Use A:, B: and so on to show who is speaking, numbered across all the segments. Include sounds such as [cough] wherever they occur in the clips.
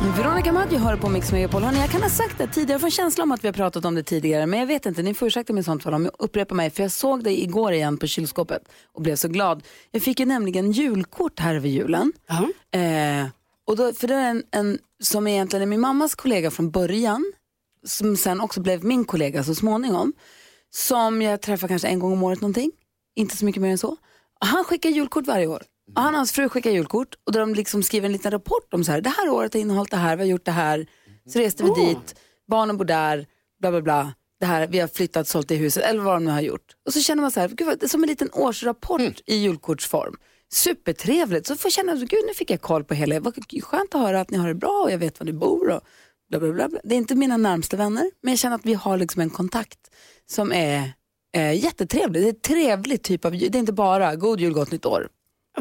A: Veronica Maggio hör på Mix Megapol. Hörrni, jag kan ha sagt det tidigare, jag får en känsla om att vi har pratat om det tidigare, men jag vet inte, ni får ursäkta mig i sånt fall om jag upprepar mig, för jag såg dig igår igen på kylskåpet och blev så glad. Jag fick ju nämligen julkort här över julen. Eh, och då, för det är en, en som egentligen är min mammas kollega från början, som sen också blev min kollega så småningom, som jag träffar kanske en gång om året någonting, inte så mycket mer än så. Och han skickar julkort varje år. Och han och hans fru skickar julkort och där de liksom skriver en liten rapport om så här, det här året har innehållit det här, vi har gjort det här, så reste vi dit, barnen bor där, bla bla bla, det här, vi har flyttat, sålt i huset eller vad de nu har gjort. Och så känner man så här, gud, vad- det är som en liten årsrapport i julkortsform. Supertrevligt, så får jag känna, gud nu fick jag koll på hela, vad skönt att höra att ni har det bra och jag vet var ni bor och bla bla bla. Det är inte mina närmsta vänner, men jag känner att vi har liksom en kontakt som är eh, jättetrevlig. Det är ett trevligt typ av, det är inte bara god jul, gott nytt år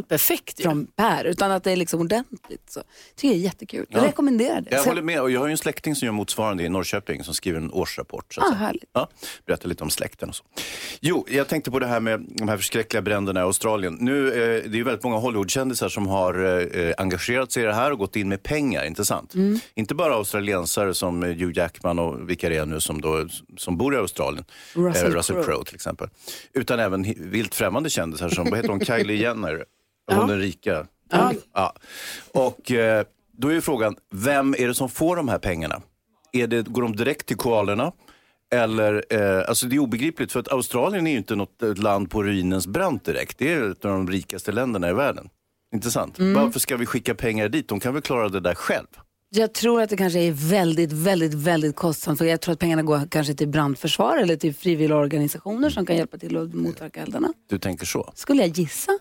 B: Perfekt ju.
A: från Per, utan att det är liksom ordentligt. Så. Jag tycker det är jättekul. Jag
C: Ja.
A: rekommenderar det.
C: Jag
A: Så-
C: håller med och jag har ju en släkting som gör motsvarande i Norrköping som skriver en årsrapport. Så att
A: Ah,
C: säga.
A: härligt.
C: Ja, berätta lite om släkten och så. Jo, jag tänkte på det här med de här förskräckliga bränderna i Australien. Nu, eh, det är ju väldigt många Hollywoodkändisar som har eh, engagerat sig i det här och gått in med pengar, inte sant?
A: Mm.
C: Inte bara australiensare som eh, Hugh Jackman och vilka det är nu som, då, som bor i Australien.
A: Russell
C: Eh, Russell
A: Crowe.
C: Crowe till exempel. Utan även hi- vilt främmande kändisar som, vad heter hon, [laughs] Kylie Jenner? Hon den rika. Ja. Och eh, då är ju frågan, vem är det som får de här pengarna? Är det, går de direkt till koalorna? Eller, eh, alltså det är obegripligt för att Australien är ju inte något eh, land på ruinens brant direkt. Det är ett av de rikaste länderna i världen. Intressant. Varför ska vi skicka pengar dit? De kan väl klara det där själv?
A: Jag tror att det kanske är väldigt, väldigt, väldigt kostsamt. För jag tror att pengarna går kanske till brandförsvar eller till frivilliga organisationer som kan hjälpa till att motverka eldarna.
C: Du tänker så?
A: Skulle jag gissa.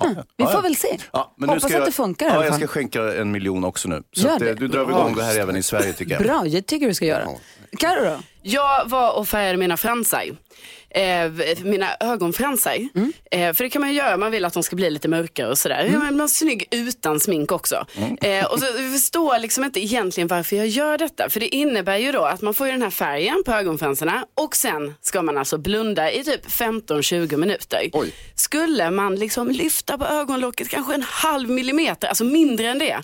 C: Ja,
A: Vi
C: ja,
A: får väl se.
C: Ja, men
A: Hoppas
C: nu ska
A: att
C: jag,
A: det funkar
C: Ja, jag ska skänka en miljon också nu. Så
A: Gör
C: att, eh,
A: det.
C: du drar vi igång det här även i Sverige tycker jag.
A: Bra, jag tycker du ska göra. Carro då?
B: Jag var och färgade mina fransar. Eh, mina ögonfransar.
A: Mm.
B: Eh, för det kan man göra, man vill att de ska bli lite mörkare och sådär. Mm. Man är snygg utan smink också.
A: Mm.
B: Eh, och så jag förstår liksom inte egentligen varför jag gör detta. För det innebär ju då att man får den här färgen på ögonfransarna och sen ska man alltså blunda i typ 15-20 minuter.
D: Oj.
B: Skulle man liksom lyfta på ögonlocket kanske en halv millimeter, alltså mindre än det,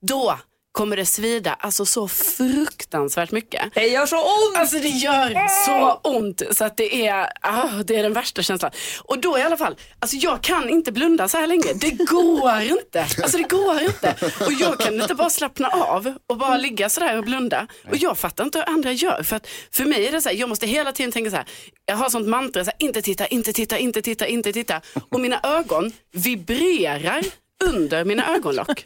B: då kommer det svida alltså så fruktansvärt mycket.
A: Det gör så ont!
B: Alltså det gör så ont så att det är, ah, det är den värsta känslan. Och då i alla fall, alltså jag kan inte blunda så här länge. Det går inte. Alltså det går inte. Och jag kan inte bara slappna av och bara ligga så där och blunda. Och jag fattar inte hur andra gör. För att för mig är det så här, jag måste hela tiden tänka så här, jag har sånt mantra, så här, inte titta, inte titta, inte titta, inte titta. Och mina ögon vibrerar under mina ögonlock.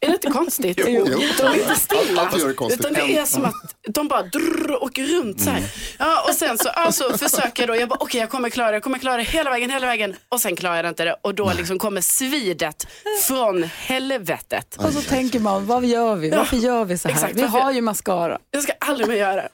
B: Är det inte konstigt?
D: Jo, jo.
B: De är inte stilla.
D: Allt gör det konstigt.
B: Utan det är som att de bara drrr, åker runt så här. Ja, och sen så alltså, försöker jag då, jag bara okej jag kommer klara det, jag kommer klara det hela vägen, hela vägen. Och sen klarar jag inte det och då liksom kommer svidet från helvetet.
A: Och så tänker man, vad gör vi? Varför gör vi så här?
B: Exakt,
A: vi har ju mascara.
B: Jag ska aldrig mer göra det.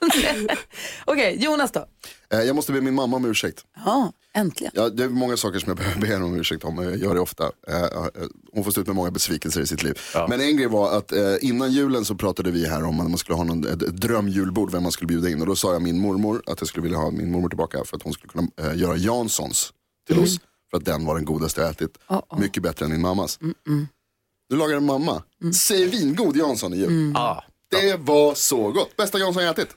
B: [laughs]
A: Okej, Jonas då?
D: Eh, Jag måste be min mamma om ursäkt.
A: Ja, äntligen.
D: Ja, det är många saker som jag behöver be henne om ursäkt om. Jag gör det ofta. Eh, eh, Hon får stå ut med många besvikelser i sitt liv. Men en grej var att eh, innan julen så pratade vi här om att man skulle ha någon, ett, drömjulbord, vem man skulle bjuda in. Och då sa jag min mormor att jag skulle vilja ha min mormor tillbaka för att hon skulle kunna göra Janssons till oss. För att den var den godaste jag ätit. Mycket bättre än min mammas. Nu lagar en mamma. Säger vingod Jansson i jul.
C: Ah.
D: Det var så gott. Bästa Jansson jag ätit.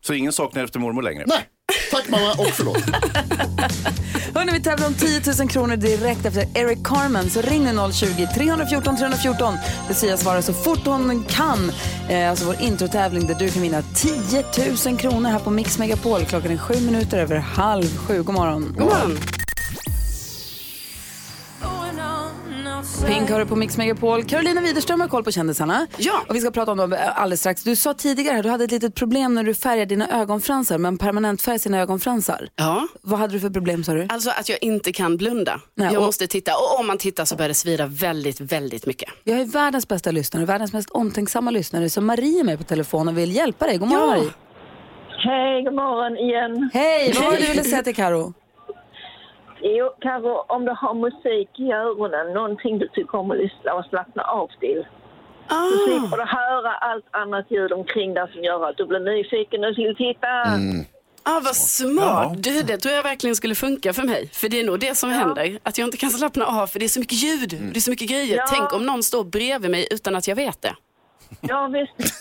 C: Så ingen saknar efter mormor längre?
D: Nej, tack mamma och förlåt. [laughs]
A: Hörni, vi tävlar om 10 000 kronor direkt efter Eric Carmen. Så ring nu 020-314 314. Lucia svarar så fort hon kan. Eh, alltså vår introtävling där du kan vinna 10 000 kronor här på Mix Megapol. Klockan är sju minuter över halv sju. God morgon.
B: God morgon.
A: Pink hör du på Mix Megapol. Carolina Widerström har koll på kändisarna.
B: Ja.
A: Och vi ska prata om dem alldeles strax. Du sa tidigare att du hade ett litet problem när du färgade dina ögonfransar, men permanentfärg sina ögonfransar.
B: Ja.
A: Vad hade du för problem sa du?
B: Alltså att jag inte kan blunda.
A: Nej,
B: jag
A: och-
B: måste titta och om man tittar så börjar det svida väldigt, väldigt mycket.
A: Vi har ju världens bästa lyssnare, världens mest omtänksamma lyssnare. Så Marie är med på telefon och vill hjälpa dig. God morgon
B: Ja.
A: Marie.
E: Hej, god morgon igen.
A: Hej, vad var det du [laughs] ville säga till Karo?
E: Jo, kanske om du har musik i öronen, någonting du tycker om att lyssna och slappna av till.
B: Ah,
E: slipper du höra allt annat ljud omkring dig som gör att du blir nyfiken och vill titta.
B: ah, vad smart. Du, det tror jag verkligen skulle funka för mig. För det är nog det som händer. Att jag inte kan slappna av för det är så mycket ljud. Det är så mycket grejer.
E: Ja.
B: Tänk om någon står bredvid mig utan att jag vet det.
E: Ja, visst.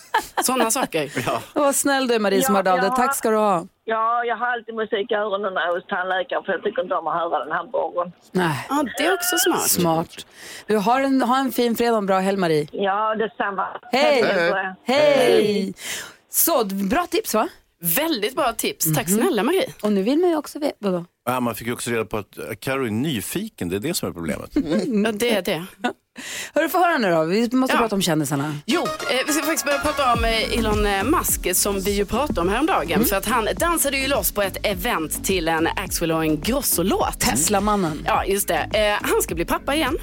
B: Sådana saker.
A: Vad snäll du Marie som
E: Ja,
A: hörde av dig.
E: ja.
A: Tack ska du ha.
E: Ja, jag har alltid musik i öronen när jag är hos tandläkaren för jag tycker inte om att höra den här borren.
A: Nej.
B: Ja, det är också smart.
A: Smart. Du har en, ha en fin fredag och en bra helg Marie.
E: Ja, detsamma.
A: Hej!
E: Det.
A: Hej! Så, bra tips va?
B: Väldigt bra tips. Tack snälla Marie.
A: Och nu vill man ju också veta, vadå?
C: Ja, man fick ju också reda på att eh, Karo är nyfiken, det är det som är problemet. [laughs]
B: Ja, det är det. [laughs]
A: Hörru, få höra nu då. Vi måste
B: Ja.
A: prata om kändisarna.
B: Jo, eh, vi ska faktiskt börja prata om eh, Elon eh, Musk som vi ju pratade om häromdagen. För att han dansade ju loss på ett event till en Axel och en Grosso-låt.
A: Teslamannen.
B: Ja, just det. Eh, han ska bli pappa igen.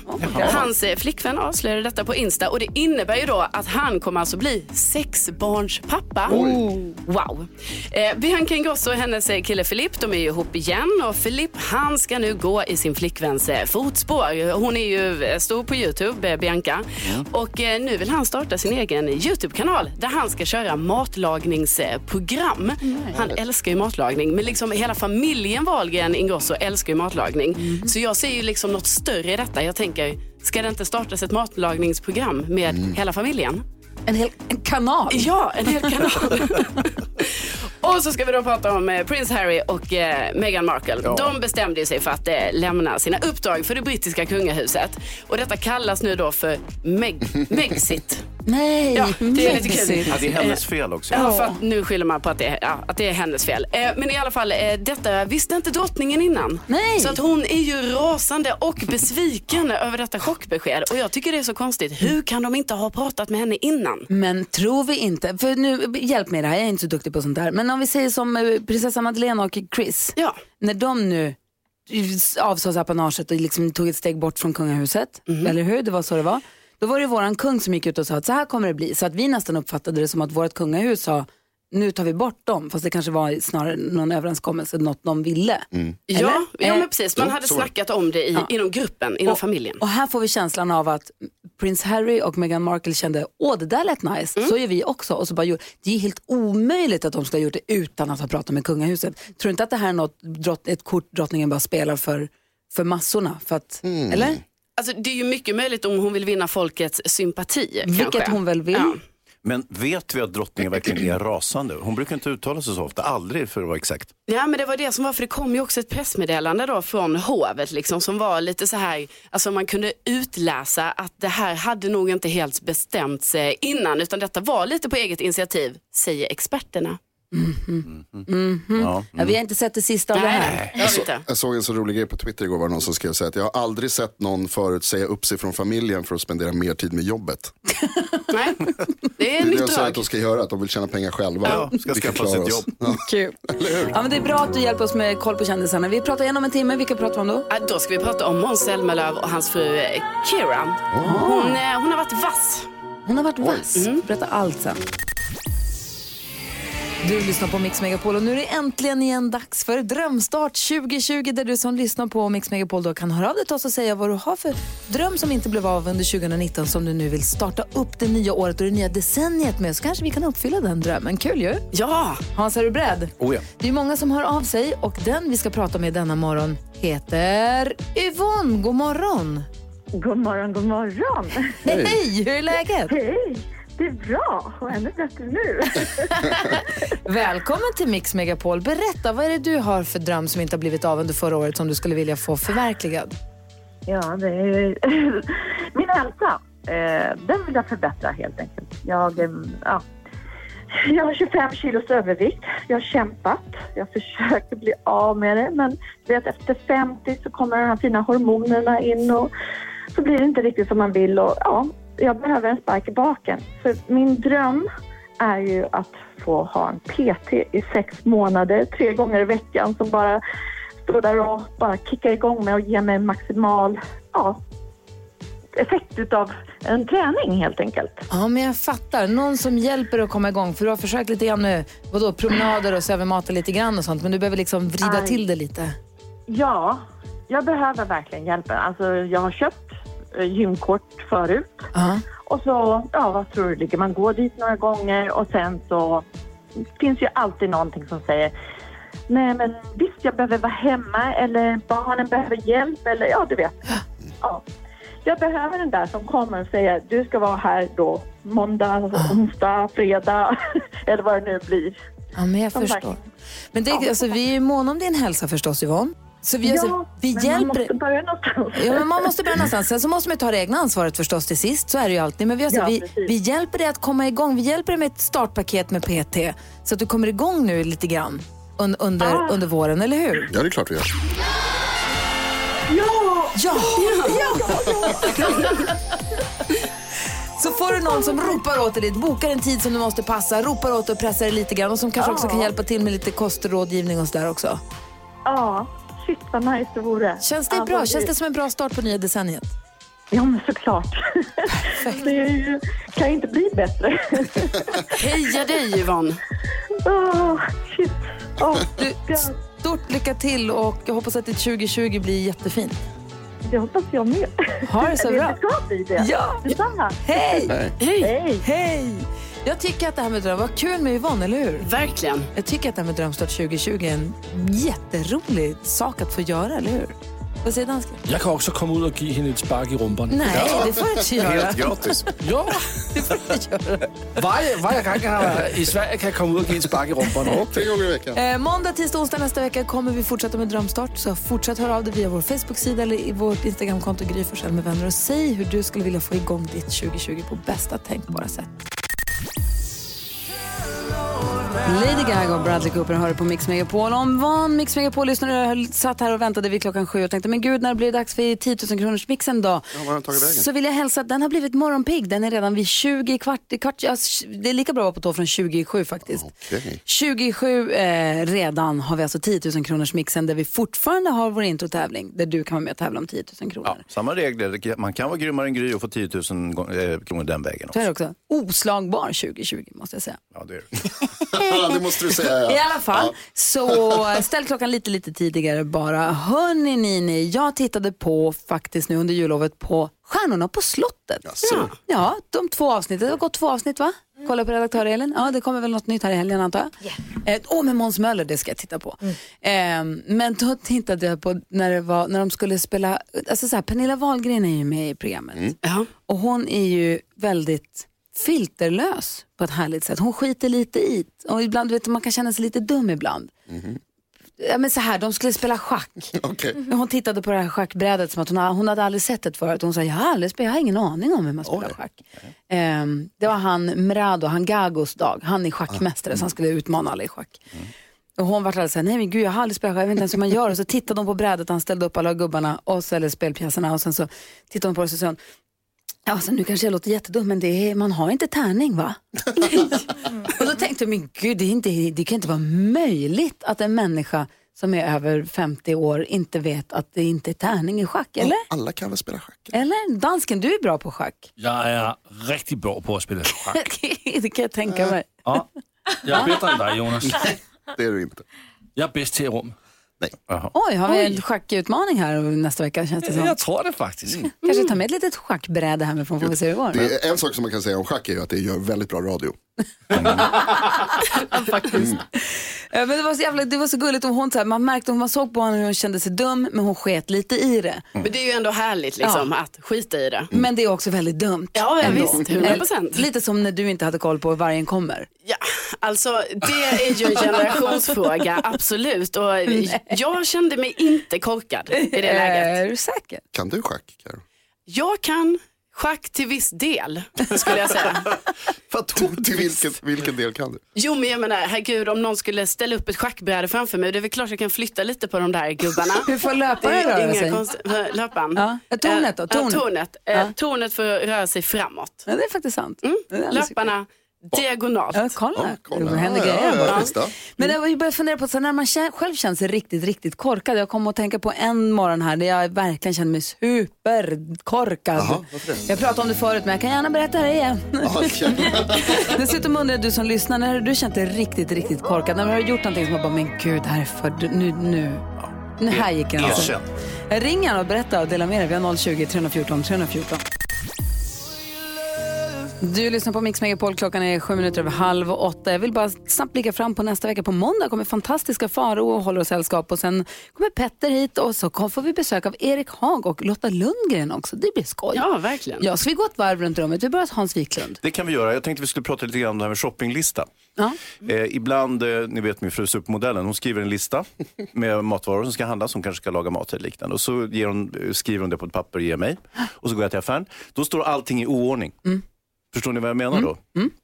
B: Hans eh, flickvän avslöjade detta på Insta och det innebär ju då att han kommer alltså bli sexbarnspappa. Wow. Eh, Bianca Ingrosso och hennes kille Filip, de är ju ihop igen och Filip han ska nu gå i sin flickväns eh, fotspår. Hon är ju eh, stor på Youtube, eh, Bianca. Och eh, nu vill han starta sin egen Youtube-kanal där han ska köra matlagningsprogram. Han älskar ju matlagning, men liksom hela familjen Wahlgren Ingrosso älskar ju matlagning. Så jag ser ju liksom något större i detta. Jag tänker, ska det inte startas ett matlagningsprogram med hela familjen?
A: En hel en kanal.
B: Ja, en hel kanal. [laughs] [laughs] Och så ska vi då prata om eh, Prince Harry och eh, Meghan Markle. De bestämde sig för att eh, lämna sina uppdrag för det brittiska kungahuset. Och detta kallas nu då för Meg- [laughs] Megxit.
A: Nej,
B: Ja, det är lite kul.
C: Ja, det är hennes fel också.
B: Ja, för att nu skyller man på att det, är- ja, att det är hennes fel. Eh, men i alla fall, eh, detta visste inte drottningen innan.
A: Nej.
B: Så att hon är ju rasande och besviken över detta chockbesked. Och jag tycker det är så konstigt. Hur kan de inte ha pratat med henne innan?
A: Men tror vi inte, för nu, hjälp mig det här, jag är inte så duktig på sånt där. Men om vi säger som eh, prinsessan Madeleine och Chris.
B: Ja.
A: När de nu avsåg apanaget och liksom tog ett steg bort från kungahuset, eller hur? Det var så det var. Då var det våran kung som gick ut och sa att så här kommer det bli. Så att vi nästan uppfattade det som att vårt kungahus sa nu tar vi bort dem. Fast det kanske var snarare någon överenskommelse, något de ville.
B: Ja,
A: Eller?
B: ja
A: Eh,
B: men precis. Man hade snackat om det i, inom gruppen, inom familjen.
A: Och här får vi känslan av att prins Harry och Meghan Markle kände, åh det där lät nice,
B: Mm.
A: så gör vi också. Och så bara, det är helt omöjligt att de ska ha gjort det utan att ha pratat med kungahuset. Tror du inte att det här är något, ett kort drottningen bara spelar för, för massorna? För att,
B: Mm.
A: Eller?
B: Alltså, det är ju mycket möjligt om hon vill vinna folkets sympati.
A: Vilket
B: kanske.
A: hon väl vill.
B: Ja.
C: Men vet vi att drottningen verkligen är rasande? Hon brukar inte uttala sig så ofta, aldrig för att vara exakt.
B: Ja men det var det som var, för det kom ju också ett pressmeddelande då från hovet liksom som var lite så här, alltså man kunde utläsa att det här hade nog inte helt bestämts eh, innan utan detta var lite på eget initiativ, säger experterna.
C: Ja.
A: Ja, vi har inte sett det sista av det här.
B: Jag inte.
D: Jag såg en så rolig grej på Twitter igår var någon som skrev så här att jag har aldrig sett någon förut säga upp sig från familjen för att spendera mer tid med jobbet. [laughs]
B: Nej, det är
D: Det är det jag säger att de ska göra, att de vill tjäna pengar själva.
C: Ja, ska skaffa
D: oss.
C: jobb.
D: Ja.
A: Kul. [laughs] Ja, men det är bra att du hjälper oss med koll på kändisarna. Vi pratar igen om en timme. Vilka pratar vi om då?
B: Ja, Då ska vi prata om Måns Zelmerlöw och hans fru eh, Kira. Hon, eh, hon har varit vass.
A: Hon har varit vass. Berätta allt sen. Du lyssnar på Mix Megapol och nu är det äntligen igen dags för Drömstart 2020 där du som lyssnar på Mix Megapol då kan höra av dig till oss och säga vad du har för dröm som inte blev av under 2019 som du nu vill starta upp det nya året och det nya decenniet med så kanske vi kan uppfylla den drömmen. Kul ju!
B: Ja,
A: Hans, är du beredd?
C: Oh ja.
A: Det är många som hör av sig och den vi ska prata med denna morgon heter Yvonne. God morgon!
E: God morgon, god morgon.
A: Hej! Hur är läget?
E: Hej, det är bra och ännu bättre nu. [laughs]
A: Välkommen till Mix Megapol. Berätta, vad är det du har för dröm som inte har blivit av under förra året som du skulle vilja få förverkligad?
E: Ja, det är [laughs] min hälsa. Eh, den vill jag förbättra helt enkelt. Jag, eh, ja. jag har 25 kilos övervikt. Jag har kämpat. Jag försöker bli av med det men vet, efter 50 så kommer de här fina hormonerna in och så blir det inte riktigt som man vill och ja, jag behöver en spark i baken. Så min dröm är ju att få ha en PT i sex månader, tre gånger i veckan som bara står där och bara kickar igång mig och ger mig maximal ja, effekt utav en träning helt enkelt.
A: Ja, men jag fattar. Någon som hjälper dig att komma igång. För du har försökt lite grann med vadå, promenader och sövermata lite grann och sånt. Men du behöver liksom vrida
E: Aj.
A: till det lite.
E: Ja, jag behöver verkligen hjälpen. Alltså, jag har köpt gymkort förut.
A: Ja.
E: Och så, ja vad tror du ligger? Man går dit några gånger och sen så finns ju alltid någonting som säger Nej men visst jag behöver vara hemma eller barnen behöver hjälp eller ja du vet. Ja. Jag behöver den där som kommer och säger du ska vara här då måndag, onsdag, fredag [laughs] eller vad det nu blir.
A: Ja, men jag
E: Som
A: förstår.
E: verkligen-
A: Men det, alltså, vi är måna om din hälsa förstås Yvonne. Så vi, alltså, vi
E: men
A: hjälper...
E: man måste börja någonstans.
A: Ja, men man måste börja någonstans. Sen så måste man ju ta det egna ansvaret förstås till sist. Så är det ju alltid. Men vi, alltså,
E: Ja,
A: vi, vi hjälper dig att komma igång. Vi hjälper dig med ett startpaket med PT. Så att du kommer igång nu lite grann un, under,
E: Ah.
A: under våren, eller hur?
D: Ja, det är klart vi gör.
E: Ja!
A: Ja! [laughs] Så får du någon som ropar åt dig, bokar en tid som du måste passa, ropar åt dig och pressar dig lite grann och som kanske också kan hjälpa till med lite kostrådgivning och sådär också.
E: Ja, shit vad nice det vore.
A: Känns det
E: Alltså,
A: bra? Känns det som en bra start på nya decenniet?
E: Ja, men såklart. det är ju, kan ju inte bli bättre. [laughs]
B: Heja dig Yvonne.
E: Åh, shit. Åh,
A: Du, stort lycka till och jag hoppas att ditt 2020 blir jättefint.
E: det hoppas jag med.
A: Ha det så bra.
E: Det ska bli det.
A: Ja.
E: Detsamma.
A: Hej!
B: Hej.
E: Hej.
A: Hej! Jag tycker att det här med dröm var kul med Yvonne, eller hur?
B: Verkligen.
A: Jag tycker att det här med Drömstart 2020 är en jätterolig sak att få göra, eller hur? Vad säger dansken?
F: Jag kan också komma ut och ge henne ett spark i rumpan.
A: Nej, det får du inte göra.
C: Helt gratis.
F: Ja, [laughs]
A: Det får du inte göra.
F: varje, varje gång jag är i Sverige kan jag komma ut och ge en spark i rumpan.
D: Tre gånger i veckan.
A: Eh, måndag, tisdag, onsdag nästa vecka kommer vi fortsätta med Drömstart. Så fortsätt höra av dig via vår Facebook-sida eller i vårt Instagramkonto Gry med vänner och säg hur du skulle vilja få igång ditt 2020 på bästa tänkbara sätt. Lady Gaga och Bradley Cooper hör på Mix Megapol. Om van Mix Megapol-lyssnare satt här och väntade vid klockan sju och tänkte men gud när blir det dags för 10 000 kronors mixen då?
D: Ja?
A: Så vill jag hälsa att den har blivit morgonpigg. Den är redan vid 20 kvart, kvart ja, det är lika bra att vara på tå från 20 i sju faktiskt.
D: Okej.
A: 27 eh, redan har vi alltså 10 000 kronors mixen där vi fortfarande har vår introtävling där du kan vara med och tävla om 10 000 kronor.
C: Ja, samma regler. Man kan vara grymmare än Gry och få 10 000 gång- eh, kronor den vägen
A: Så är
C: också.
A: det också. Oslagbar 2020 måste jag säga.
C: Ja, det är det. [laughs]
D: det måste du säga. Ja.
A: I alla fall, så ställ klockan lite, lite tidigare bara. Hörni ni, ni, jag tittade på faktiskt nu under jullovet på Stjärnorna på slottet.
D: Jaså?
A: Ja, de två avsnitten. Det har gått två avsnitt va? Kolla på redaktör Elin. Ja, det kommer väl något nytt här i helgen antar jag. Åh, oh, med Måns Möller, det ska jag titta på. Ehm, men då tittade jag på när, det var, när de skulle spela, alltså så här, Pernilla Wahlgren är ju med i programmet.
B: Ja.
A: Och hon är ju väldigt filterlös på ett härligt sätt. Hon skiter lite i. Och ibland vet du, man kan känna sig lite dum ibland. Ja, men så här, de skulle spela schack. [laughs]
D: Okej.
A: Hon tittade på det här schackbrädet som att hon, hon hade aldrig sett det förut. Hon sa, jag har aldrig jag har ingen aning om hur man spelar
D: Oj.
A: schack. Ehm, det var han Mrado, han Gagos dag. Han är schackmästare så han skulle utmana alla i schack. Och hon var alldeles såhär, nej men gud jag har aldrig spelat schack, jag vet inte ens hur man gör. Och så tittade hon på brädet, han ställde upp alla gubbarna, och så, eller spelpjäserna och sen så tittade hon på det och så sa hon, alltså, nu kanske jag låter jättedum men det är, man har inte tärning va? [laughs] och då tänkte jag, men gud det, är inte, det kan inte vara möjligt att en människa som är över 50 år inte vet att det inte är tärning i schack, eller?
D: Alla kan väl spela schack?
A: Eller? Dansken, du är bra på schack.
F: Jag är riktigt bra på att spela schack. [laughs]
A: det kan jag tänka mig.
F: Ja. Jag är bättre än dig Jonas. [laughs]
D: Det är du inte.
F: Jag är bäst till rum.
A: Oj, har vi en schackutmaning här nästa vecka känns det som.
F: Jag tror det faktiskt.
A: Kanske ta med ett litet schackbräde hemifrån får vi se hur det går.
D: Det är en sak som man kan säga om schack är ju att det gör väldigt bra radio. [laughs]
A: Faktiskt. Eh, Men det, var så jävla, det var så gulligt och hon, så här, man märkte man såg på henne hur hon kände sig dum men hon sket lite i det.
B: Men det är ju ändå härligt liksom, att skita i det.
A: Men det är också väldigt dumt.
B: Ja, ja
A: ändå.
B: visst, 100%.
A: Eh, Lite som när du inte hade koll på hur vargen kommer.
B: Ja, alltså det är ju en [laughs] generationsfråga, absolut. Och [laughs] jag kände mig inte korkad i det läget.
A: Är du säker?
D: Kan du schack, Karo?
B: Jag kan schack till viss del, skulle jag säga. [laughs]
D: Till vilken, vilken del kan du?
B: Jo, men jag menar, herregud, om någon skulle ställa upp ett schackbräde framför mig, det är väl klart jag kan flytta lite på de där gubbarna. [laughs]
A: Hur får löparen röra sig?
B: konst... Löpan?
A: Ja. Ja, tornet då?
B: Eh,
A: Tornet?
B: Ja, tornet. Eh,
A: Ja.
B: tornet får röra sig framåt.
A: Ja, det är faktiskt sant. Alldeles
B: Löparna diagonalt.
A: Ja, kolla.
D: Kolla.
A: Det händer grejer
D: ja, ja.
A: Men jag började fundera på så när man själv känner sig riktigt, riktigt korkad. Jag kom att tänka på en morgon här där jag verkligen kände mig superkorkad.
D: Det?
A: Jag pratade om det förut men jag kan gärna berätta det igen.
D: Okej. [laughs]
A: Dessutom undrar jag, du som lyssnar, när har du känt dig riktigt, riktigt korkad? När du har gjort någonting som man bara, men gud, det här är för... Nu, nu. Nu här gick den alltså. Ring gärna och berätta och dela med dig. Vi har 020 314 314. Du lyssnar på Mix Megapol. Klockan är sju minuter över halv åtta. Jag vill bara snabbt blicka fram på nästa vecka. På måndag kommer fantastiska Faro och håller oss sällskap. Och sen kommer Petter hit och så får vi besök av Erik Hag och Lotta Lundgren också. Det blir skoj.
B: Ja, verkligen.
A: Ja, ska vi gå ett varv runt rummet? Vi börjar hos Hans Wiklund.
C: Det kan vi göra. Jag tänkte vi skulle prata lite grann om det här med shoppinglista.
A: Ja.
C: Eh, ibland, eh, ni vet min fru supermodellen, hon skriver en lista [laughs] med matvaror som ska handlas, hon kanske ska laga mat eller liknande. Och så ger hon, eh, skriver hon det på ett papper och ger mig. Och så går jag till affären. Då står allting i oordning. Förstår ni vad jag menar då?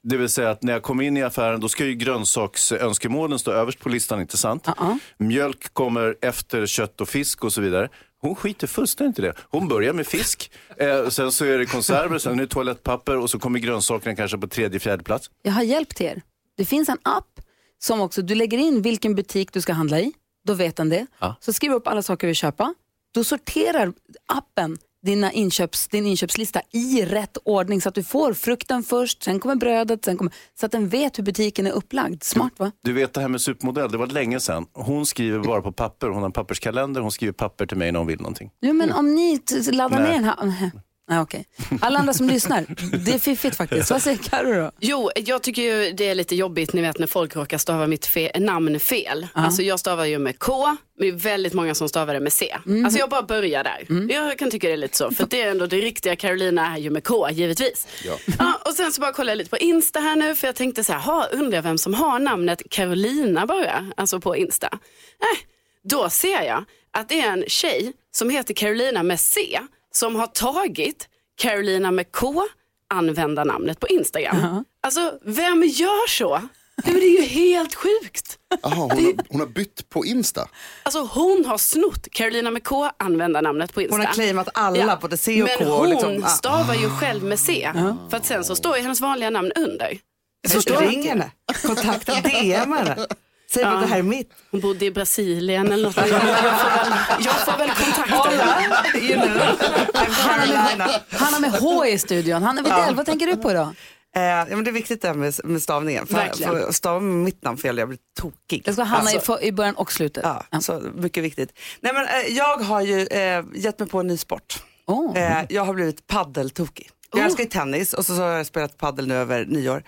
C: Det vill säga att när jag kommer in i affären då ska ju grönsaksönskemålen stå överst på listan, inte sant?
A: Uh-uh.
C: Mjölk kommer efter kött och fisk och så vidare. Hon skiter fullständigt i det. Hon börjar med fisk, [laughs] eh, sen så är det konserver, sen är det toalettpapper och så kommer grönsakerna kanske på tredje, fjärde plats.
A: Jag har hjälpt er. Det finns en app som också, du lägger in vilken butik du ska handla i, då vet den det.
C: Ja.
A: Så skriver du upp alla saker du vill köpa. Då sorterar appen dina inköps, din inköpslista i rätt ordning så att du får frukten först, sen kommer brödet, sen kommer, så att den vet hur butiken är upplagd. Smart va?
C: Du vet det här med supermodell, det var länge sedan. Hon skriver bara på papper, hon har en papperskalender, hon skriver papper till mig när hon vill någonting.
A: Jo, men om ni laddar
C: Nej.
A: ner den här... [laughs] Nej, okej. Alla andra som lyssnar, det är fiffigt faktiskt. Vad säger Carro då?
B: Jo, jag tycker ju det är lite jobbigt ni vet när folk råkar stava mitt fe- namn fel. Alltså jag stavar ju med K, men det är väldigt många som stavar det med C. Alltså jag bara börjar där. Jag kan tycka det är lite så, för det är ändå det riktiga Carolina är ju med K, givetvis. Ja. och sen så bara kollar jag lite på Insta här nu, för jag tänkte så här, ha, undrar vem som har namnet Carolina bara, alltså på Insta. Nej, då ser jag att det är en tjej som heter Carolina med C, som har tagit Carolina med K, användarnamnet på Instagram. Alltså, vem gör så? Det är ju helt sjukt.
D: Jaha, hon, har, hon har bytt på Insta.
B: Alltså hon har snott Carolina med K användarnamnet på Insta.
G: Hon har claimat alla, både C och
B: Men
G: K.
B: hon
G: liksom, ah.
B: stavar ju själv med C. För att sen så står ju hennes vanliga namn under.
G: Så ring henne, kontakta, DM henne. Säg att det här är mitt.
B: Hon bodde i Brasilien eller något. Jag får väl, jag får väl kontakta henne.
G: You know. I'm Carolina.
A: Han har med H i studion. Hanna Widell, vad tänker du på idag?
G: Eh, ja, men det är viktigt det här med, med stavningen. För, för stava med mitt namn fel, jag blir tokig.
A: Det ska Hanna
G: Alltså,
A: i, i början och slutet.
G: Ja, så mycket viktigt. Nej, men, eh, jag har ju eh, gett mig på en ny sport.
A: Oh.
G: Eh, jag har blivit paddeltokig. Jag
B: Oh.
G: älskar ju tennis och så, så har jag spelat paddel nu över nyår.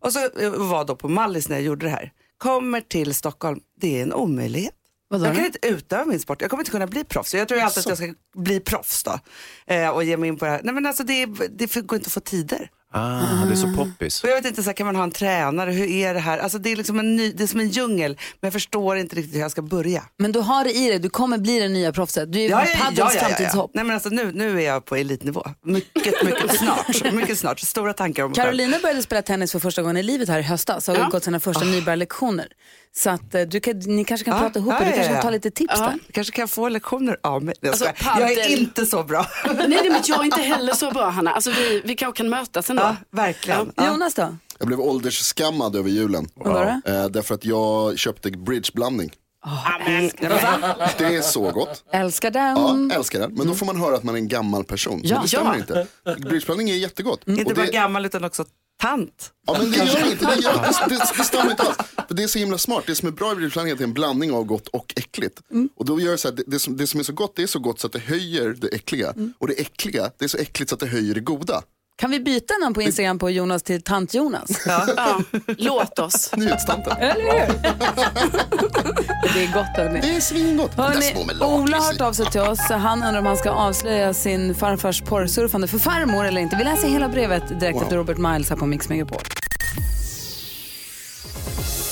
G: Och så eh, var då på Mallis när jag gjorde det här. Kommer till Stockholm, det är en omöjlighet.
A: Vadå
G: jag kan inte utöva min sport, jag kommer inte kunna bli proffs. Jag tror alltid att jag ska bli proffs då. Eh, och ge mig in på det här. Nej men alltså det, det går inte att få tider.
C: Ah, det är så poppis.
G: Och jag vet inte, så här, kan man ha en tränare? Hur är det här? Alltså, det, är liksom en ny, det är som en djungel, men jag förstår inte riktigt hur jag ska börja.
A: Men du har det i dig, du kommer bli det nya proffset. Du är ja, paddels framtidshopp.
G: Nej, men alltså, nu, nu är jag på elitnivå. Mycket, mycket [laughs] snart. Mycket snart. Stora tankar om.
A: Carolina började spela tennis för första gången i livet här i höstas och har
B: Ja.
A: gått sina första nybörjarlektioner. Så att eh, du kan, ni kanske kan
G: Ja,
A: prata ihop
G: ja,
A: er, du kanske kan ta lite tips där.
G: Kanske kan jag få lektioner av mig. Jag,
B: Alltså,
G: jag är inte så bra. [laughs]
B: Nej, nej, men jag är inte heller så bra Hanna. Alltså, vi, vi kanske kan mötas ändå.
G: ja, verkligen. Ja.
A: Jonas då?
D: Jag blev åldersskammad över julen.
A: Det?
D: Eh, därför att jag köpte bridgeblandning.
B: Amen.
D: Det är så gott.
A: Älskar den.
D: Ja, älskar den. Men då får man höra att man är en gammal person.
A: Ja.
D: men det stämmer
B: Ja.
D: inte. Bridgeblandning är jättegott.
G: Inte
D: Och
G: bara
D: det,
G: gammal utan också tant.
D: ja, men det gör inte. Det, gör, det, det, det stämmer inte alls. För det är så himla smart. Det som är bra i bridgeblandning är en blandning av gott och äckligt. Och då gör det så här, det, det, som, det som är så gott, det är så gott så att det höjer det äckliga. Och det äckliga, det är så äckligt så att det höjer det goda.
A: Kan vi byta namn på Instagram på Jonas till Tant-Jonas?
B: Ja, låt oss.
D: Nyhetstanten.
A: Eller hur? [laughs] det är gott hörni.
D: Det är svingott. Med
A: Ola har hört av sig till oss. Han undrar om han ska avslöja sin farfars porrsurfande för farmor eller inte. Vi läser hela brevet direkt efter Robert Miles här på Mix Megapol.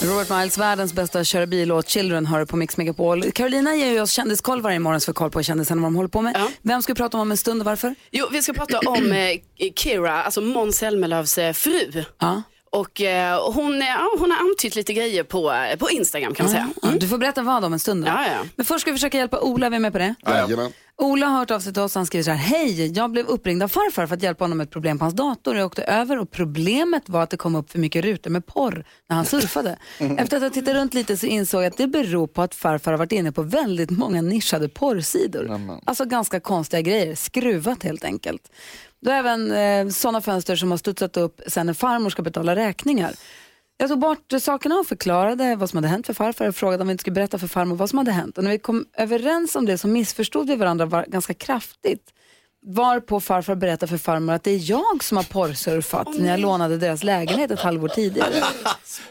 A: Robert Miles, världens bästa köra bil-låt Children hör på Mix Megapol. Carolina ger ju oss kändiskoll varje morgon så vi koll på kändisarna vad de håller på med.
B: Ja.
A: Vem ska vi prata om om en stund och varför?
B: Jo, vi ska prata om eh, Kira, alltså Måns Zelmerlöws eh, fru.
A: Ja.
B: Och eh, hon, ja, hon har antytt lite grejer på, eh, på Instagram kan man säga.
A: Ja, Du får berätta vad om en stund. Då.
B: Ja, ja.
A: Men först ska vi försöka hjälpa Ola, vi är med på det?
D: Jajamän.
A: Ola har hört av sig till oss han skriver så här. Hej, jag blev uppringd av farfar för att hjälpa honom med ett problem på hans dator. Jag åkte över och problemet var att det kom upp för mycket rutor med porr när han surfade. [laughs] Efter att ha tittat runt lite så insåg jag att det beror på att farfar har varit inne på väldigt många nischade porrsidor. Alltså ganska konstiga grejer, skruvat helt enkelt. Det är även eh, sådana fönster som har studsat upp sen när farmor ska betala räkningar. Jag tog bort sakerna och förklarade vad som hade hänt för farfar och frågade om vi inte skulle berätta för farmor vad som hade hänt. Och när vi kom överens om det så missförstod vi varandra var ganska kraftigt. Varpå farfar berättade för farmor att det är jag som har porrsurfat när jag lånade deras lägenhet ett halvår tidigare.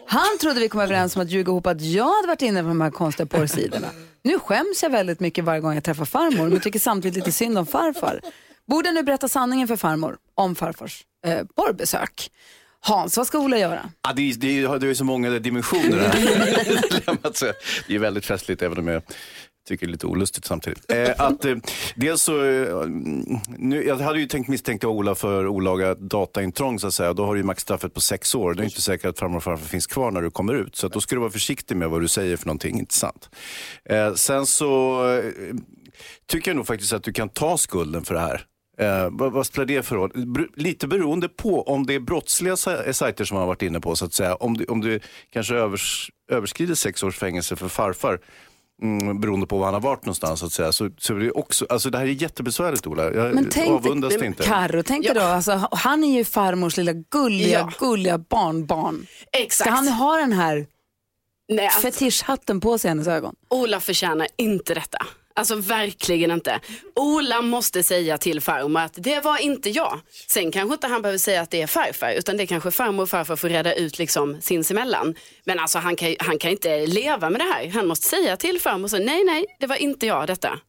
A: Han trodde vi kom överens om att ljuga ihop att jag hade varit inne på de här konstiga porrsidorna. Nu skäms jag väldigt mycket varje gång jag träffar farmor men tycker samtidigt lite synd om farfar. Borde nu berätta sanningen för farmor om farfars eh, porrbesök. Hans, vad ska Ola göra?
C: Ja, det, det, det är så många dimensioner här. [laughs] [laughs] det är väldigt festligt även om jag tycker det är lite olustigt samtidigt. Eh, att, eh, dels så, eh, nu, jag hade ju tänkt misstänka Ola för olaga dataintrång så att säga. Då har du ju maxstraffet på sex år. Det är inte säkert att farmor och farfar finns kvar när du kommer ut. Så då ska du vara försiktig med vad du säger för någonting, inte sant? Eh, sen så eh, tycker jag nog faktiskt att du kan ta skulden för det här. Eh, vad, vad spelar det för roll? Br- Lite beroende på om det är brottsliga sa- sajter som man har varit inne på så att säga. Om du, om du kanske övers, överskrider sex års fängelse för farfar. Mm, beroende på var han har varit någonstans så att säga. Så, så är det, också, alltså det här är jättebesvärligt Ola. Jag
A: Men tänk
C: avundas
A: dig,
C: det inte.
A: Carro, tänk dig då, alltså, han är ju farmors lilla gulliga,
B: Ja.
A: gulliga barnbarn.
B: Exakt.
A: Ska han ha den här
B: Nej, alltså,
A: fetischhatten på sig i hennes ögon?
B: Ola förtjänar inte detta. Alltså verkligen inte. Ola måste säga till farmor att det var inte jag. Sen kanske inte han behöver säga att det är farfar utan det kanske farmor och farfar får reda ut liksom sinsemellan. Men alltså han kan, han kan inte leva med det här. Han måste säga till farmor så nej nej det var inte jag detta.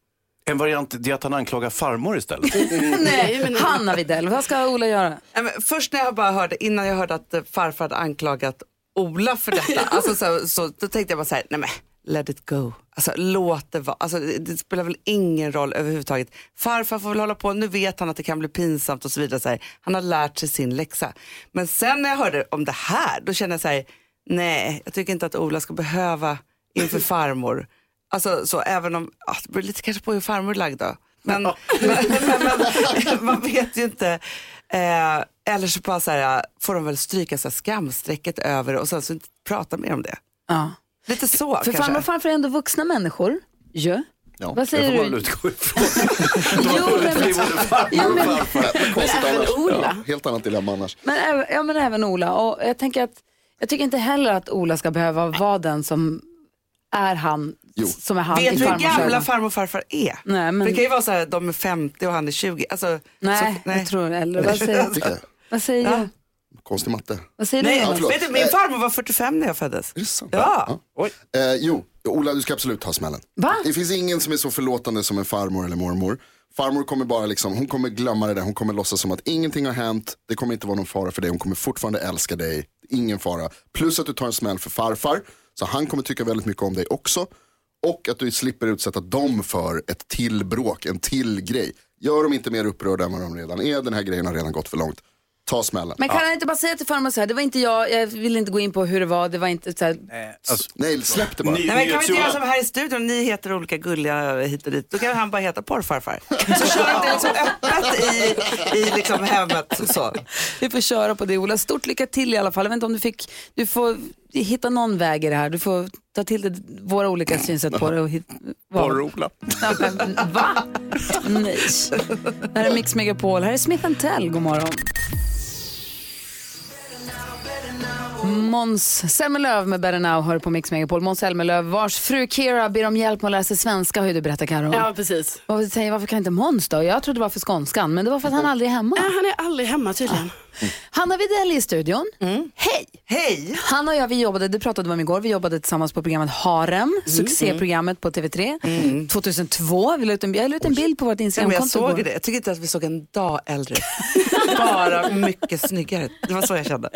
C: En variant det är att han anklagar farmor istället. [laughs]
B: Nej, men,
A: Hanna Widell, vad ska Ola göra?
G: Först när jag bara hörde, innan jag hörde att farfar hade anklagat Ola för detta, [laughs] alltså, så, så, då tänkte jag bara så här, nej men let it go. Alltså låt det vara, alltså, det, spelar väl ingen roll överhuvudtaget. Farfar får väl hålla på, nu vet han att det kan bli pinsamt och så vidare. Så här. Han har lärt sig sin läxa. Men sen när jag hörde om det här, då kände jag så här, nej, jag tycker inte att Ola ska behöva inför [laughs] farmor. Alltså så även om, ja, det beror lite kanske på hur farmor är lagd då. [laughs] Men, men, men, men man vet ju inte. Eh, eller så bara så här, får de väl stryka så här skamstrecket över och sen så inte prata mer om det.
A: Ja.
G: Lite så
A: För
G: kanske.
A: farmor och farfar är ändå vuxna människor. Ja.
D: Ja,
A: Vad säger
C: Det får man
A: du?
C: väl utgå ifrån.
A: Jo, men,
B: även. Ola.
D: Ja, helt annat dilemma annars.
A: men, även- ja, men även Ola. Och jag, tänker att, jag tycker inte heller att Ola ska behöva vara den som är han,
D: Jo.
A: som är han
G: Vet
A: i
G: du hur gamla farmor och farfar är?
A: Nej, men-
G: För Det kan ju vara så här, de är 50 och han är 20. Alltså,
A: Nej,
G: så,
A: jag tror äldre. Vad säger,
D: jag.
A: vad säger
G: Ja.
A: du?
D: Konstig matte.
A: Vad säger
G: Nej,
A: du?
D: Förlåt.
G: vet du, min farmor var 45 när jag föddes.
D: Är det sant?
G: Ja.
D: Eh, jo, Ola du ska absolut ta smällen.
A: Va?
D: Det finns ingen som är så förlåtande som en farmor eller mormor. Farmor kommer bara liksom, hon kommer glömma det där, hon kommer låtsas som att ingenting har hänt, det kommer inte vara någon fara för dig, hon kommer fortfarande älska dig, ingen fara. Plus att du tar en smäll för farfar, så han kommer tycka väldigt mycket om dig också. Och att du slipper utsätta dem för ett till bråk, en till grej. Gör dem inte mer upprörda än vad de redan är, den här grejen har redan gått för långt. Ta smällen.
A: Men kan han inte bara säga till farmor så här, det var inte jag, jag vill inte gå in på hur det var, det var inte så här,
C: Alltså,
D: Nej, släpp det bara.
C: ny-
G: Nej, men kan vi inte göra som här i studion, ni heter olika gulliga hit och dit. Då kan han bara heta porrfarfar. [laughs] Så kör de det liksom öppet i, i liksom hemmet. Så.
A: vi får köra på det Ola. Stort lycka till i alla fall. Jag vet inte om du fick, du får hitta någon väg i det här. Du får ta till dig våra olika synsätt på det. Och hit, vad- [laughs]
C: Porr-Ola.
A: Va? [laughs] Nej. Det här är Mix Megapol, här är Smith Tell. God morgon. Måns Zelmerlöw med Better Now hör på Mix Megapol. Måns Zelmerlöw vars fru Kira ber om hjälp med att lära sig svenska har ju du berättat Karo.
B: Ja precis.
A: Varför, säger, varför kan inte Måns då? Jag trodde det var för skånskan, men det var för att han aldrig är hemma.
B: Ja, han är aldrig hemma tydligen.
A: Hanna Widell i studion. Hej!
G: Hej!
A: Han och jag, vi jobbade, det pratade vi om igår, vi jobbade tillsammans på programmet Harem, succéprogrammet på TV3. 2002, vi la ut en, jag la ut en bild på vårt
G: men jag
A: Instagramkonto
G: såg det. Jag tycker inte att vi såg en dag äldre. [laughs] Bara mycket snyggare. Det var så jag kände.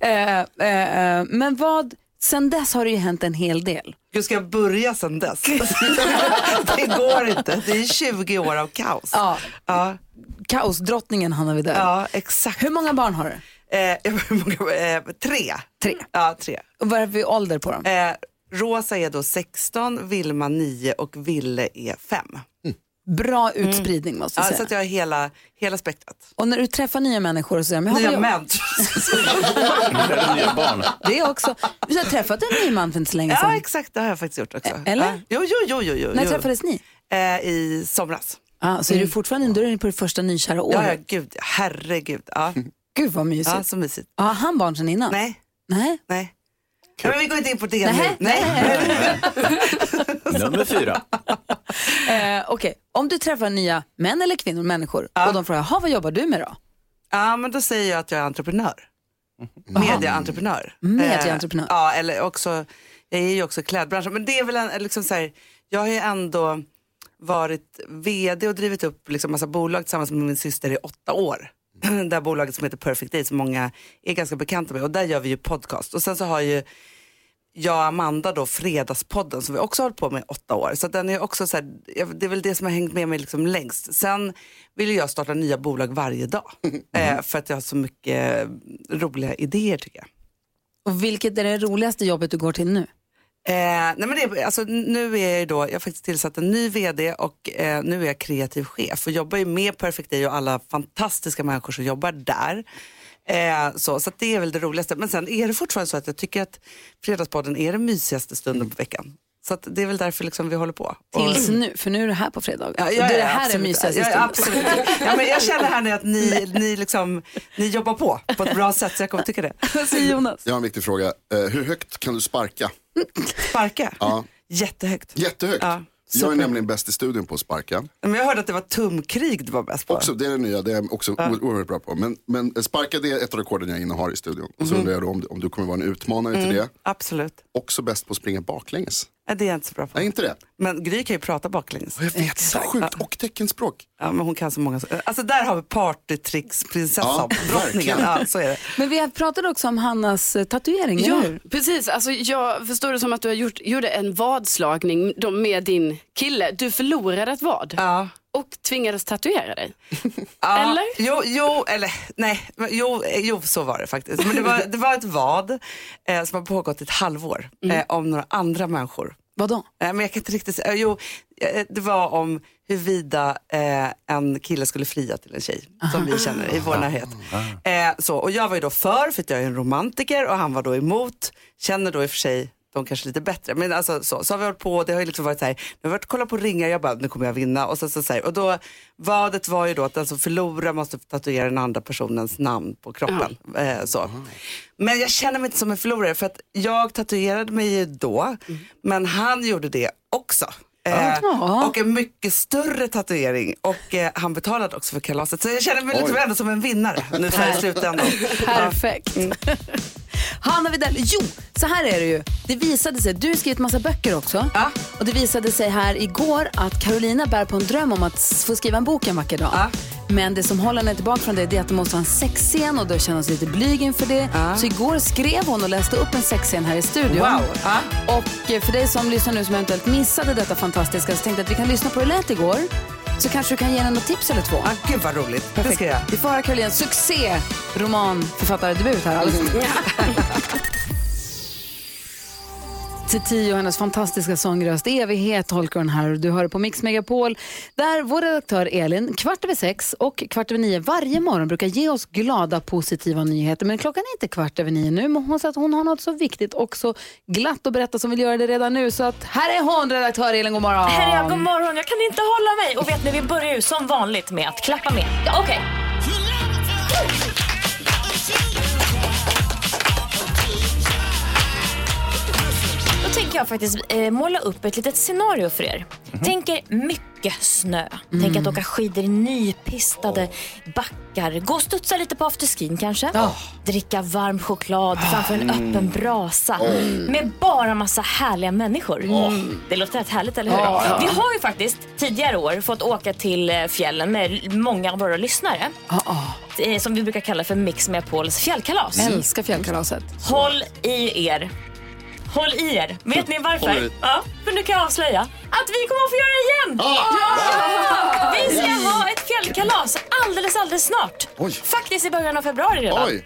A: Eh, eh, eh, men vad, sen dess har det ju hänt en hel del.
G: Hur ska jag börja sen dess? [laughs] det går inte. Det är 20 år av kaos.
A: Ja,
G: Ja,
A: kaosdrottningen Hanna Widell.
G: ja exakt.
A: Hur många barn har du?
G: Eh, [laughs] hur många- eh, tre.
A: Tre.
G: Ja, tre.
A: Och vad är för ålder på dem?
G: Eh, Rosa är då 16, Vilma 9 och Ville är 5.
A: Bra utspridning måste jag
G: Ja,
A: säga.
G: så att jag har hela, hela spektrat.
A: Och när du träffar nya människor så säger de, "Men har
G: Nya
A: vi-
G: män.
C: Nya [laughs] barn.
A: Det är också. Du har träffat en ny man för inte så länge
G: ja
A: sedan.
G: exakt, det har jag faktiskt gjort också.
A: Eller?
G: Ja. Jo, jo, jo, jo, jo.
A: När träffades ni?
G: Eh, I somras.
A: Ja, så är du fortfarande då är du på det första nykära året.
G: Ja, ja, gud, herregud. Ja,
A: Gud vad mysigt.
G: ja så mysigt.
A: Har han barn sedan innan?
G: Nej,
A: Nej.
G: Nej. Ja, men vi går inte in på det
A: Nej.
G: nu. Nej. [laughs] [laughs]
C: Nummer fyra.
A: Eh, Okej, om du träffar nya män eller kvinnor, människor, och de frågar, "Ha, vad jobbar du med då?
G: Ja, men då säger jag att jag är entreprenör. Medieentreprenör.
A: Medieentreprenör.
G: Eh, ja, eller också, jag är ju också klädbranschen. Men det är väl en, liksom så här, jag har ju ändå varit vd och drivit upp liksom massa bolag tillsammans med min syster i åtta år. [clears throat] det här bolaget som heter Perfect Day som många är ganska bekanta med och där gör vi ju podcast. Och sen så har ju jag och Amanda då Fredagspodden som vi också har hållit på med i åtta år. Så den är också så här, det är väl det som har hängt med mig liksom längst. Sen vill ju jag starta nya bolag varje dag. [laughs] eh, för att jag har så mycket roliga idéer tycker jag.
A: Och vilket är det roligaste jobbet du går till nu?
G: Eh, nej men det, är- alltså, nu är jag ju då, jag har faktiskt tillsatt en ny vd och eh, nu är jag kreativ chef och jobbar ju med Perfect Day och alla fantastiska människor som jobbar där. Eh, så så att det är väl det roligaste. Men sen är det fortfarande så att jag tycker att Fredagspodden är den mysigaste stunden på veckan. Så att det är väl därför liksom vi håller på.
A: Tills
G: Och-
A: nu, för nu är du här på fredag.
G: Ja,
A: så
G: ja,
A: det är
G: ja,
A: här är
G: absolut.
A: mysigaste
G: ja, ja,
A: stunden.
G: absolut. ja, men Jag känner här nu att ni, ni, liksom, ni jobbar på på ett bra sätt så jag kommer tycka det. [laughs]
A: Säger Jonas?
D: Jag har en viktig fråga. Eh, hur högt kan du sparka?
G: Sparka?
D: Ja.
G: Jättehögt.
D: Jättehögt.
G: Ja,
D: jag är
G: super.
D: nämligen bäst i studion på att sparka.
G: Men jag hörde att det var tumkrig du var bäst på.
D: Också, det är det nya, det är jag också o- oerhört bra på. Men, men sparka det är ett av rekorden jag innehar i studion. Och så
G: Mhm.
D: undrar jag då om, om du kommer vara en utmanare till det.
G: Absolut.
D: Också bäst på att springa baklänges.
G: Det är jag inte så bra på.
D: Nej, inte det.
G: Men Gry kan ju prata baklänges.
D: Jag vet, så sjukt. Och teckenspråk.
G: Ja, men hon kan så många. Alltså där har vi partytricksprinsessan,
D: Ja,
G: drottningen. Ja, så är det.
A: Men vi pratade också om Hannas eh, tatuering,
B: Ja, precis. Alltså, jag förstår det som att du har gjort, gjorde en vadslagning med din kille. Du förlorade ett vad
G: Ja.
B: Och tvingades tatuera dig. [laughs]
G: Ja,
B: Eller?
G: Jo, jo, eller nej, jo, jo, så var det faktiskt. Men det var, det var ett vad eh, som har pågått ett halvår eh, om några andra människor.
A: Vadå?
G: Eh, men jag kan inte riktigt säga, jo, eh, det var om huruvida eh, en kille skulle fria till en tjej som vi känner i vår närhet. Eh, så, och jag var ju då för, för att jag är en romantiker och han var då emot, känner då i och för sig de kanske lite bättre. Men alltså, så, så har vi hållit på, det har ju liksom varit så här, nu har varit och kollat på ringar, jag bara, nu kommer jag vinna. Och, så, så, så här, och då, vadet var ju då att den som förlorar måste tatuera den andra personens namn på kroppen. Eh, så. Men jag känner mig inte som en förlorare för att jag tatuerade mig ju då, men han gjorde det också. Eh, och en mycket större tatuering och eh, han betalade också för kalaset. Så jag känner mig
D: Oj.
G: ändå som en vinnare nu i slutändan. [laughs]
A: Perfekt. Hanna Widell, jo, så här är det ju. Det visade sig, du har skrivit massa böcker också.
G: Ja.
A: Och det visade sig här igår att Carolina bär på en dröm om att få skriva en bok en vacker dag.
G: Ja.
A: Men det som håller henne tillbaka från det, det är att det måste vara en sexscen och då känner hon sig lite blyg inför det. Så igår skrev hon och läste upp en sexscen här i studion.
G: Wow. Ja.
A: Och eh, för dig som lyssnar nu som eventuellt missade detta fantastiska så tänkte jag att vi kan lyssna på hur det lät igår. Så kanske du kan ge henne något tips eller två.
G: Ah, gud vad roligt. Det ska jag.
A: Vi får höra Karolinas succé romanförfattardebut här alldeles. [laughs] Till tio och hennes fantastiska sångröst, evighet tolkar hon här. Du hör på Mix Megapol där vår redaktör Elin kvart över sex och kvart över nio varje morgon brukar ge oss glada positiva nyheter. Men klockan är inte kvart över nio nu men hon säger att hon har något så viktigt och så glatt att berätta som vill göra det redan nu. Så att här är hon, redaktör Elin, god morgon.
H: Här är jag, god morgon. Jag kan inte hålla mig. Och vet ni, vi börjar ju som vanligt med att klappa med. Ja, okej. Okay. Tänker jag faktiskt eh, måla upp ett litet scenario för er. Tänk er mycket snö. Tänk att åka skidor i nypistade backar. Gå och studsa lite på afterskin kanske. Dricka varm choklad framför en öppen brasa. Med bara massa härliga människor. Det låter rätt härligt, eller hur? Vi har ju faktiskt tidigare år fått åka till eh, fjällen med många av våra lyssnare. Eh, Som vi brukar kalla för Mix med Pauls fjällkalas.
A: Älskar fjällkalaset.
H: Håll i er. Håll i er. Vet ni varför? Ja, för nu kan jag avslöja att vi kommer att få göra det igen. Ja! Vi ska ha ett fjällkalas alldeles, alldeles snart.
D: Oj.
H: Faktiskt i början av februari redan.
D: Oj,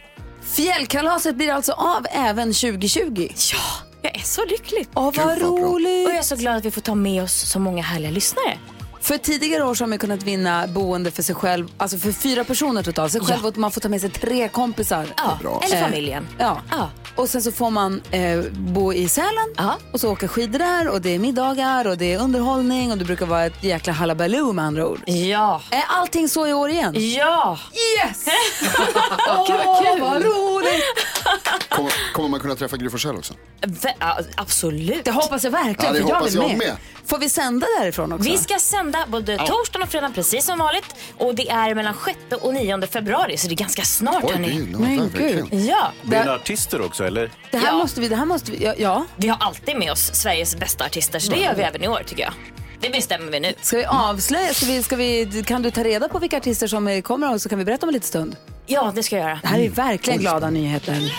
A: Fjällkalaset blir alltså av även 2020.
H: Ja, jag är så lycklig.
A: Åh, vad roligt!
H: Och jag är så glad att vi får ta med oss så många härliga lyssnare.
A: För tidigare år så har man kunnat vinna boende för sig själv, alltså för fyra personer totalt. Sig själv och man får ta med sig tre kompisar.
H: Ja,
D: Bra.
H: eller
A: Eh,
H: familjen.
A: Ja.
H: Ja.
A: Och sen så får man eh, bo i Sälen
H: Ja.
A: och så åka skidor där och det är middagar och det är underhållning och det brukar vara ett jäkla halabaloo med andra ord.
H: Ja.
A: Är allting så i år igen?
H: Ja.
A: Yes! [laughs] Åh, vad roligt!
D: Kommer, kommer man kunna träffa Gry Forssell också?
H: Vä- ja, absolut.
A: Det hoppas jag verkligen,
D: Ja, det
A: för jag
D: hoppas
A: vill
D: jag
A: med.
D: med.
A: Får vi sända därifrån också?
H: Vi ska sända både torsdagen och fredagen precis som vanligt. Och det är mellan 6 och 9 februari, så det är ganska snart.
D: Oj, det är
H: hörni.
D: ju
A: Men
D: något, verkligen.
A: gud.
H: Ja,
C: Blir det några artister också eller?
A: Det här
H: Ja.
A: måste vi, det här måste vi, ja, ja.
H: vi har alltid med oss Sveriges bästa artister, så det gör vi även i år tycker jag. Det bestämmer vi nu.
A: Ska vi avslöja, ska vi, ska vi, kan du ta reda på vilka artister som eh, kommer och så kan vi berätta om en liten stund?
H: Ja, det ska jag göra.
A: Det här är verkligen glada nyheter.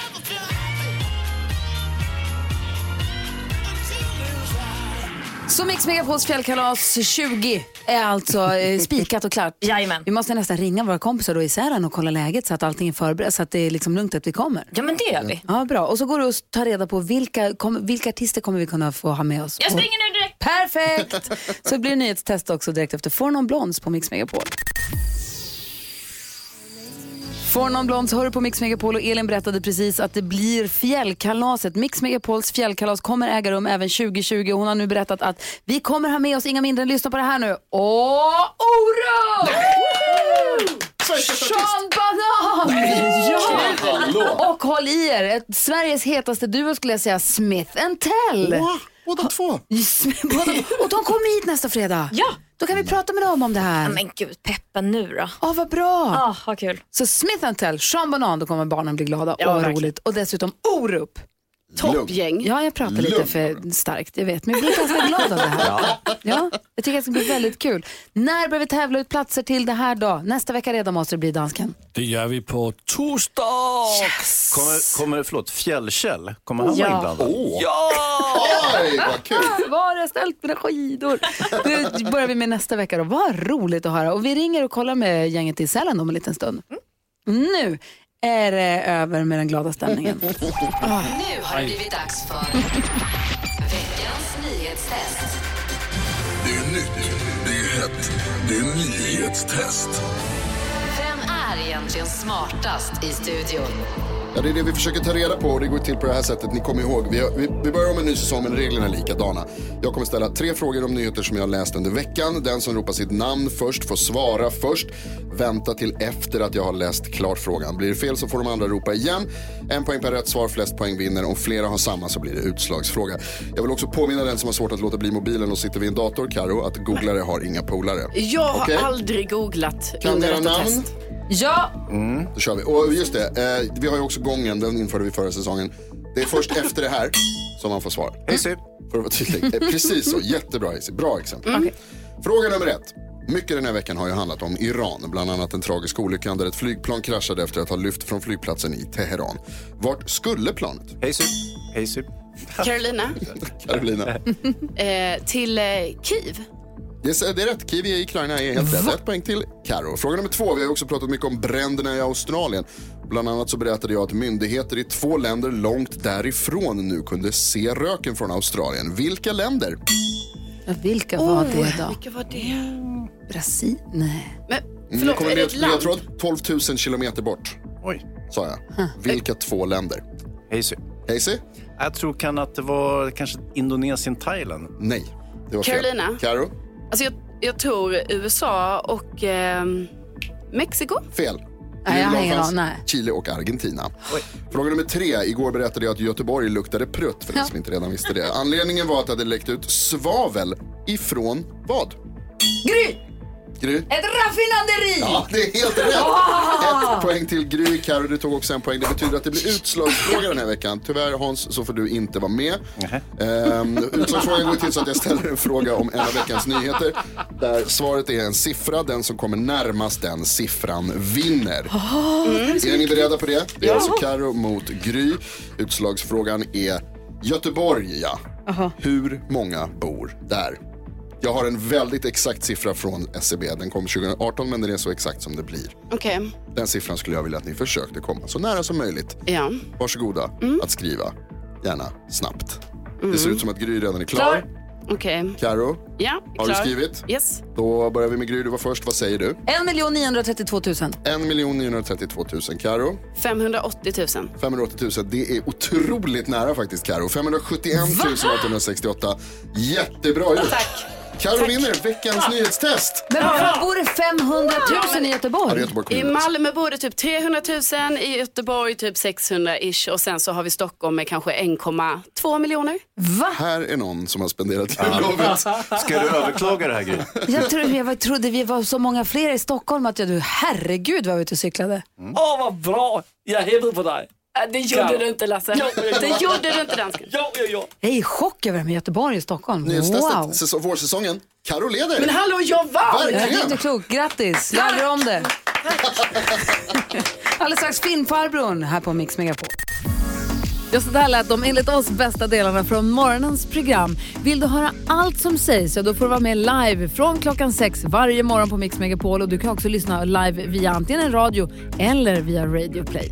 A: Så Mix Megapols fjällkalas 20 är alltså eh, spikat och klart.
H: Jajamän.
A: Vi måste nästan ringa våra kompisar då i Sälen och kolla läget så att allting är förberett, så att det är liksom lugnt att vi kommer.
H: Ja, men det gör vi.
A: Ja, bra. Och så går du och tar reda på vilka, kom, vilka artister kommer vi kunna få ha med oss.
H: Jag springer nu direkt.
A: Perfekt! Så det blir nyhetstest också direkt efter Får någon blonds på Mix Megapol. Får någon blonds hör du på Mix Megapol och Elin berättade precis att det blir fjällkalaset. Mix Megapols fjällkalas kommer äga rum även 2020 och hon har nu berättat att vi kommer ha med oss inga mindre än, lyssna på det här nu, Åh, Orup! Sean Banan! Ja! Och håll i er, ett, Sveriges hetaste duo skulle jag säga, Smith and Tell.
D: Båda två.
A: Båda- Och de kommer hit nästa fredag.
H: Ja.
A: Då kan vi prata med dem om det här.
H: Men gud, peppa nu då.
A: Åh, vad bra.
H: Ah, vad kul.
A: Så Smith Tell, Sean Banan, då kommer barnen bli glada.
B: Ja, verkligen.
A: roligt. Och dessutom Orup.
B: Toppgäng.
A: Ja, jag pratar lite
D: Lugn.
A: för starkt, jag vet. Men jag blir ganska glad av det här. [laughs] Ja. jag tycker att det ska bli väldigt kul. När börjar vi tävla ut platser till det här då? Nästa vecka redan måste det bli dansken.
F: Det gör vi på torsdag.
C: Kommer, kommer förlåt, Fjällkäll, kommer han
H: Ja.
C: vara inblandad?
D: Oj, vad kul. [laughs]
A: Var har jag ställt mina skidor? Det börjar vi med nästa vecka då. Vad roligt att höra. Och vi ringer och kollar med gänget i Sälen om en liten stund. Nu är det över med den glada stämningen. [laughs]
I: Nu har det blivit dags för veckans nyhetstest.
J: Det är nytt, det är hett, det är nyhetstest.
I: Vem är egentligen smartast i studion?
D: Ja, det är det vi försöker ta reda på och det går till på det här sättet. Ni kommer ihåg, vi, har, vi, vi börjar om en ny säsong men reglerna är likadana. Jag kommer ställa tre frågor om nyheter som jag har läst under veckan. Den som ropar sitt namn först får svara först. Vänta till efter att jag har läst klart frågan. Blir det fel så får de andra ropa igen. En poäng per rätt svar, flest poäng vinner. Om flera har samma så blir det utslagsfråga. Jag vill också påminna den som har svårt att låta bli mobilen och sitter vid en dator, Karo, att googlare har inga polare.
B: Jag har
D: Okej.
B: aldrig googlat
D: Kan
B: under detta
D: namn?
B: test.
A: Ja,
D: Då kör vi. Och just det, eh, vi har ju också gången, den införde vi förra säsongen. Det är först efter det här som man får svara.
C: Hejsi.
D: För att vara tydlig. Eh, Precis så, jättebra Hayes. Bra exempel. Fråga nummer ett. Mycket den här veckan har ju handlat om Iran, bland annat den tragiska olyckan där ett flygplan kraschade efter att ha lyft från flygplatsen i Teheran. Vart skulle planet?
C: Hejsi. Hejsi.
B: Carolina, [laughs]
D: Carolina. [laughs]
B: eh, till eh, Kiev.
D: Det är, det är rätt, Kiwi i Ukraina är helt rätt. Ett poäng till Karo. Fråga nummer två. Vi har också pratat mycket om bränderna i Australien. Bland annat så berättade jag att myndigheter i två länder långt därifrån nu kunde se röken från Australien. Vilka länder?
A: Ja, vilka var det då?
B: Vilka var det?
A: Brasil? Nej.
B: Men,
D: Mm,
B: förlåt,
D: kommer
B: är det ett land?
D: ledtråd? 12 000 kilometer bort,
C: Oj.
D: sa jag. Vilka två länder?
C: Hejsi.
D: Casey?
C: Jag tror kan att det var kanske Indonesien, Thailand.
D: Nej, det var fel.
B: Carolina?
D: Karo?
B: Alltså jag, jag tror USA och ehm, Mexiko.
D: Fel.
A: Nej, jag har
D: Irland
A: ingen
D: fanns
A: aning, nej.
D: Chile och Argentina. Fråga nummer tre. Igår berättade jag att Göteborg luktade prutt för den som inte redan visste det. Anledningen var att det hade läckt ut svavel ifrån vad?
A: Gry!
D: Gry?
A: Ett raffinaderi!
D: Ja, det är helt rätt. Ett poäng till Gry. Karo, du tog också en poäng. Det betyder att det blir utslagsfråga den här veckan. Tyvärr Hans, så får du inte vara med. Ehm, utslagsfrågan går till så att jag ställer en fråga om en av veckans nyheter. Där svaret är en siffra. Den som kommer närmast den siffran vinner. Är ni beredda på det? Det är alltså Karo mot Gry. Utslagsfrågan är Göteborg, ja. Hur många bor där? Jag har en väldigt exakt siffra från SCB. Den kom 2018 men den är så exakt som det blir.
B: Okej,
D: Den siffran skulle jag vilja att ni försökte komma så nära som möjligt.
B: ja.
D: Varsågoda att skriva. Gärna snabbt. Det ser ut som att Gry redan är klar.
B: Okej,
D: Karo,
B: ja.
D: har
B: klar.
D: du skrivit?
B: Yes.
D: Då börjar vi med Gry. Du var först. Vad säger du?
A: 1 932 000.
D: 1 932 000. Karo,
B: 580 000.
D: 580 000. Det är otroligt nära faktiskt Karo. 571 868. Jättebra gjort.
B: Tack.
D: Carro vinner veckans nyhetstest.
A: Men varför bor det 500 000 i Göteborg?
D: det är Göteborg
B: I. Malmö bor det typ 300 000, i Göteborg typ 600 ish och sen så har vi Stockholm med kanske 1,2 miljoner.
A: Va?
D: Här är någon som har spenderat jullovet. [laughs]
C: Ska du överklaga det här Gry?
A: Jag, tror, jag var- trodde vi var så många fler i Stockholm att jag, du, herregud vad vi ute och cyklade.
F: Åh, vad bra! Jag hejar på dig.
B: Äh, Det gjorde du inte Lasse.
F: Jo, jo, jo.
B: Det gjorde du inte dansken.
F: Jo, jo, jo.
A: Jag är i chock över det med Göteborg och Stockholm.
D: Nyhetstestet,
A: Wow.
D: säsong, vårsäsongen. Carro leder.
B: Men hallå, jag vann!
A: Jag är inte klok. Grattis, jag om det. Alldeles strax Filmfarbrorn här på Mix Megapol. Ja, så där lät de enligt oss bästa delarna från morgonens program. Vill du höra allt som sägs så då får du vara med live från klockan sex varje morgon på Mix Megapol. Och du kan också lyssna live via antingen en radio eller via Radio Play.